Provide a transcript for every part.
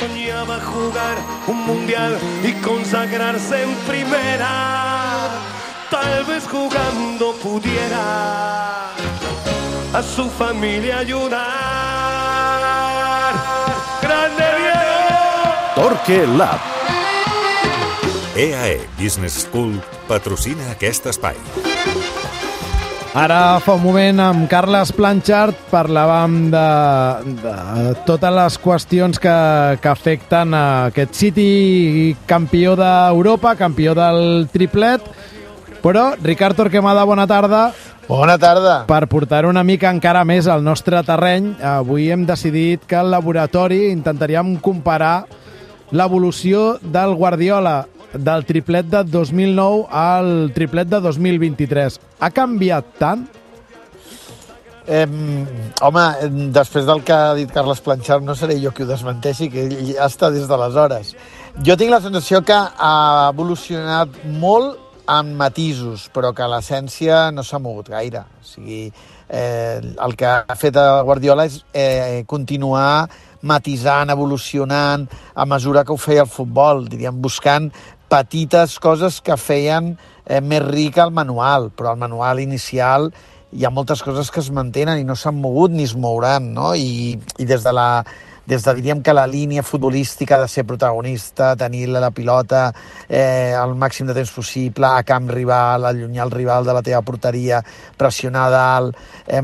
soñaba jugar un mundial y consagrarse en primera. Tal vez jugando pudiera a su familia ayudar. ¡Grande Diego! Torque Lab. EAE Business School patrocina aquest espai. Ara fa un moment amb Carles Planchard parlàvem de, de totes les qüestions que, que afecten a aquest City campió d'Europa, campió del triplet, però Ricard Torquemada, bona tarda. Bona tarda. Per portar una mica encara més al nostre terreny, avui hem decidit que al laboratori intentaríem comparar l'evolució del Guardiola del triplet de 2009 al triplet de 2023. Ha canviat tant? Eh, home, després del que ha dit Carles Planchard, no seré jo qui ho desmenteixi, que ell ja està des d'aleshores. Jo tinc la sensació que ha evolucionat molt en matisos, però que l'essència no s'ha mogut gaire. O sigui, eh, el que ha fet Guardiola és eh, continuar matisant, evolucionant, a mesura que ho feia el futbol, diríem, buscant petites coses que feien eh, més ric el manual, però el manual inicial hi ha moltes coses que es mantenen i no s'han mogut ni es mouran, no? I, i des de la des de, diríem que la línia futbolística de ser protagonista, tenir la, la pilota eh, el màxim de temps possible, a camp rival, allunyar el rival de la teva porteria, pressionar dalt, eh,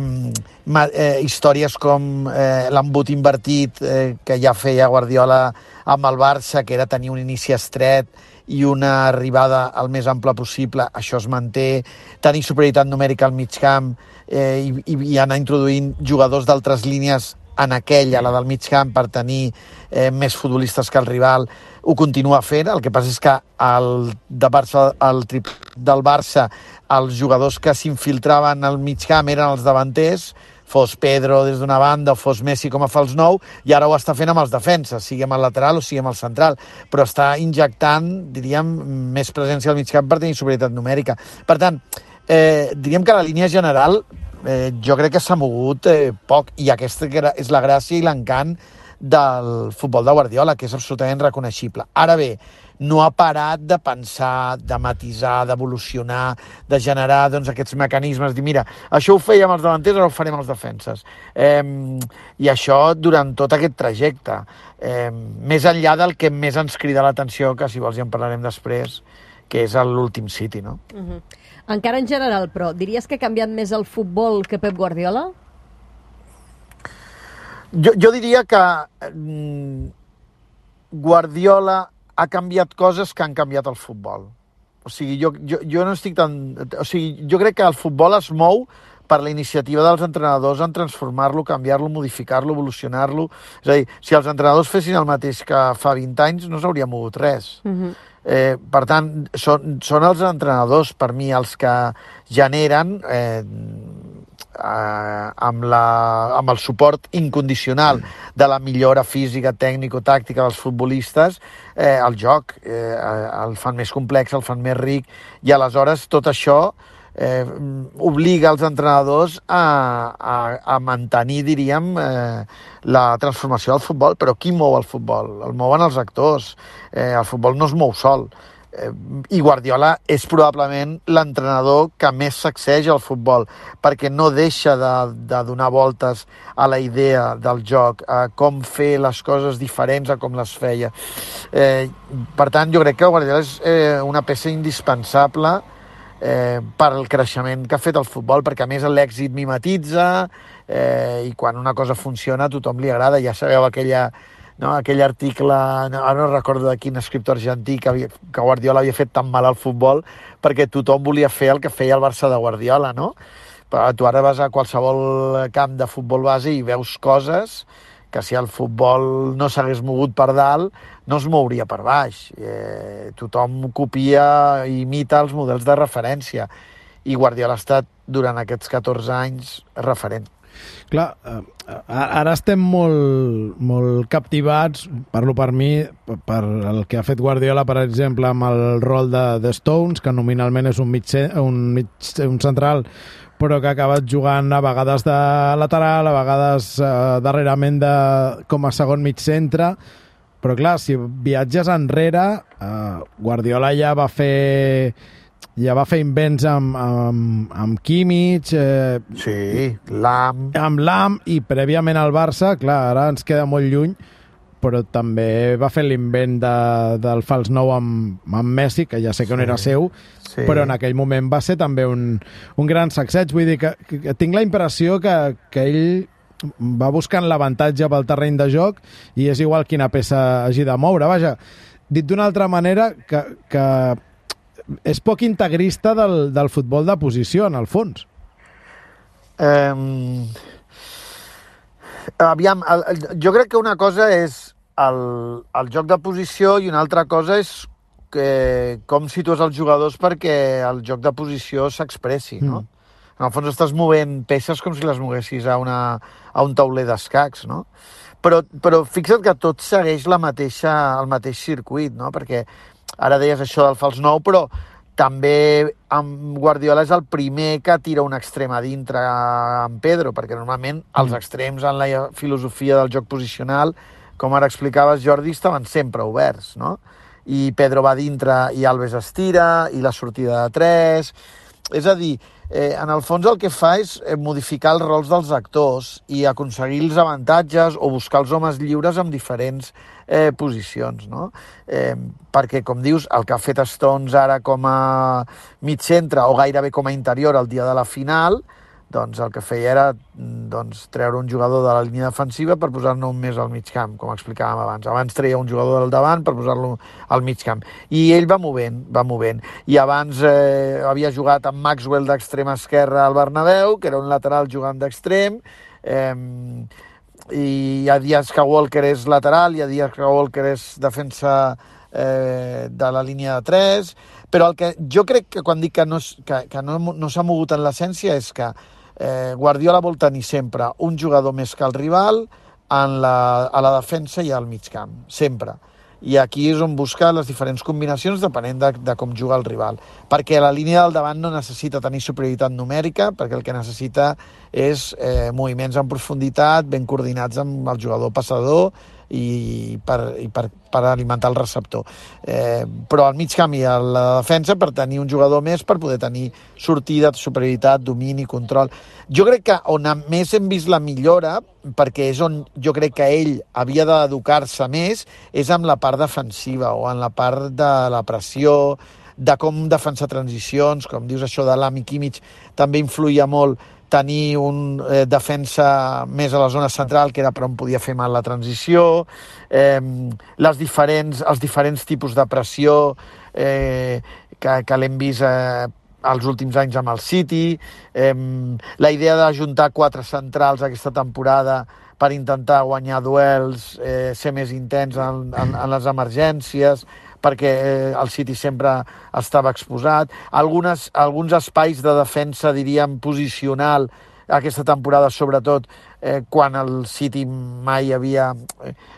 eh, històries com eh, l'embut invertit eh, que ja feia Guardiola amb el Barça, que era tenir un inici estret i una arribada al més ample possible, això es manté, tenir superioritat numèrica al mig camp eh, i, i anar introduint jugadors d'altres línies en aquella, la del mig camp, per tenir eh, més futbolistes que el rival, ho continua fent. El que passa és que el, de Barça, el trip del Barça, els jugadors que s'infiltraven al mig camp eren els davanters, fos Pedro des d'una banda fos Messi com a fals nou, i ara ho està fent amb els defenses, sigui amb el lateral o sigui amb el central, però està injectant, diríem, més presència al mig camp per tenir superioritat numèrica. Per tant, eh, diríem que la línia general eh, jo crec que s'ha mogut eh, poc, i aquesta és la gràcia i l'encant del futbol de Guardiola, que és absolutament reconeixible. Ara bé, no ha parat de pensar, de matisar, d'evolucionar, de generar doncs, aquests mecanismes, dir, mira, això ho fèiem els davanters, ara ho farem els defenses. Eh, I això durant tot aquest trajecte. Eh, més enllà del que més ens crida l'atenció, que si vols ja en parlarem després, que és l'últim City, no? Uh -huh. Encara en general, però, diries que ha canviat més el futbol que Pep Guardiola? Jo, jo diria que mm, Guardiola ha canviat coses que han canviat el futbol. O sigui, jo, jo, jo no estic tan... O sigui, jo crec que el futbol es mou per la iniciativa dels entrenadors en transformar-lo, canviar-lo, modificar-lo, evolucionar-lo. És a dir, si els entrenadors fessin el mateix que fa 20 anys, no s'hauria mogut res. Uh -huh. Eh, per tant, són, són els entrenadors, per mi, els que generen eh, eh, amb, la, amb el suport incondicional de la millora física, tècnico-tàctica dels futbolistes, eh, el joc eh, el fan més complex, el fan més ric, i aleshores tot això eh, obliga els entrenadors a, a, a mantenir, diríem, eh, la transformació del futbol. Però qui mou el futbol? El mouen els actors. Eh, el futbol no es mou sol. Eh, i Guardiola és probablement l'entrenador que més sacseja el futbol, perquè no deixa de, de donar voltes a la idea del joc, a com fer les coses diferents a com les feia. Eh, per tant, jo crec que Guardiola és eh, una peça indispensable eh, per al creixement que ha fet el futbol, perquè a més l'èxit mimetitza eh, i quan una cosa funciona a tothom li agrada. Ja sabeu aquella no? aquell article, no, ara no recordo de quin escriptor argentí que, havia, que Guardiola havia fet tan mal al futbol perquè tothom volia fer el que feia el Barça de Guardiola, no? Però tu ara vas a qualsevol camp de futbol base i veus coses que si el futbol no s'hagués mogut per dalt, no es mouria per baix. Eh, tothom copia i imita els models de referència i Guardiola ha estat durant aquests 14 anys referent. Clar, eh, ara estem molt, molt captivats, parlo per mi, per el que ha fet Guardiola, per exemple, amb el rol de, de Stones, que nominalment és un, mig, un, mig, un central, però que ha acabat jugant a vegades de lateral, a vegades eh, darrerament de, com a segon mig centre, Però clar, si viatges enrere, eh, Guardiola ja va fer ja va fer invents amb, amb, amb Kimmich, eh, Sí, l'AM... amb l'AM i prèviament al Barça, clar, ara ens queda molt lluny, però també va fer l'invent de, del fals nou amb, amb Messi, que ja sé que no era seu, Sí. però en aquell moment va ser també un, un gran sacseig. Vull dir que, que, que tinc la impressió que, que ell va buscant l'avantatge pel terreny de joc i és igual quina peça hagi de moure. Vaja, dit d'una altra manera, que, que és poc integrista del, del futbol de posició, en el fons. Eh, aviam, el, el, jo crec que una cosa és el, el joc de posició i una altra cosa és que, com situes els jugadors perquè el joc de posició s'expressi, no? Mm. En el fons estàs movent peces com si les moguessis a, una, a un tauler d'escacs, no? Però, però fixa't que tot segueix la mateixa, el mateix circuit, no? Perquè ara deies això del fals nou, però també amb Guardiola és el primer que tira un extrem a dintre amb Pedro, perquè normalment els extrems en la filosofia del joc posicional, com ara explicaves, Jordi, estaven sempre oberts, no? I Pedro va dintre i Alves estira, i la sortida de tres... És a dir, eh, en el fons el que fa és eh, modificar els rols dels actors i aconseguir els avantatges o buscar els homes lliures en diferents eh, posicions, no? Eh, perquè, com dius, el que ha fet Stones ara com a mig centre o gairebé com a interior el dia de la final, doncs el que feia era doncs, treure un jugador de la línia defensiva per posar-ne un més al mig camp, com explicàvem abans. Abans treia un jugador del davant per posar-lo al mig camp. I ell va movent, va movent. I abans eh, havia jugat amb Maxwell d'extrema esquerra al Bernabéu, que era un lateral jugant d'extrem, eh, i hi ha dies que Walker és lateral, hi ha dies que Walker és defensa eh, de la línia de 3, però el que jo crec que quan dic que no, que, que no, no s'ha mogut en l'essència és que eh, Guardiola vol tenir sempre un jugador més que el rival en la, a la defensa i al mig camp, sempre. I aquí és on busca les diferents combinacions depenent de, de com juga el rival. Perquè la línia del davant no necessita tenir superioritat numèrica, perquè el que necessita és eh, moviments en profunditat, ben coordinats amb el jugador passador i per, i per, per alimentar el receptor. Eh, però al mig camp i a la defensa per tenir un jugador més per poder tenir sortida, superioritat, domini, control. Jo crec que on més hem vist la millora, perquè és on jo crec que ell havia d'educar-se més, és amb la part defensiva o en la part de la pressió, de com defensar transicions, com dius això de l'Ami Kimmich, també influïa molt tenir un eh, defensa més a la zona central, que era per on podia fer mal la transició, eh, les diferents, els diferents tipus de pressió eh, que, que l'hem vist eh, els últims anys amb el City, eh, la idea d'ajuntar quatre centrals aquesta temporada per intentar guanyar duels, eh, ser més intens en, en, en les emergències, perquè eh, el City sempre estava exposat. Algunes, alguns espais de defensa, diríem, posicional, aquesta temporada sobretot, eh, quan el City mai havia,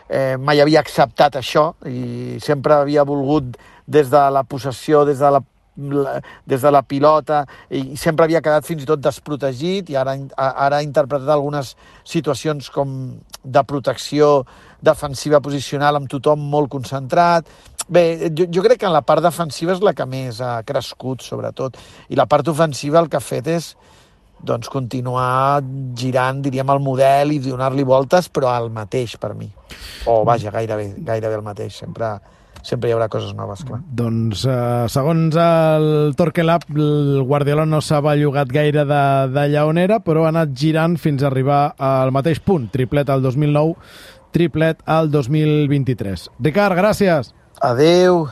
eh, mai havia acceptat això i sempre havia volgut des de la possessió, des de la des de la pilota i sempre havia quedat fins i tot desprotegit i ara, ara ha interpretat algunes situacions com de protecció defensiva posicional amb tothom molt concentrat. Bé, jo, jo crec que en la part defensiva és la que més ha crescut, sobretot. I la part ofensiva el que ha fet és doncs, continuar girant, diríem, el model i donar-li voltes, però al mateix, per mi. O, vaja, gairebé, gairebé el mateix. Sempre, sempre hi haurà coses noves, clar. Doncs, eh, segons el Torquelab, el Guardiola no s'ha bellugat gaire de, d'allà on era, però ha anat girant fins a arribar al mateix punt. Triplet al 2009, triplet al 2023. Ricard, gràcies. Adeus.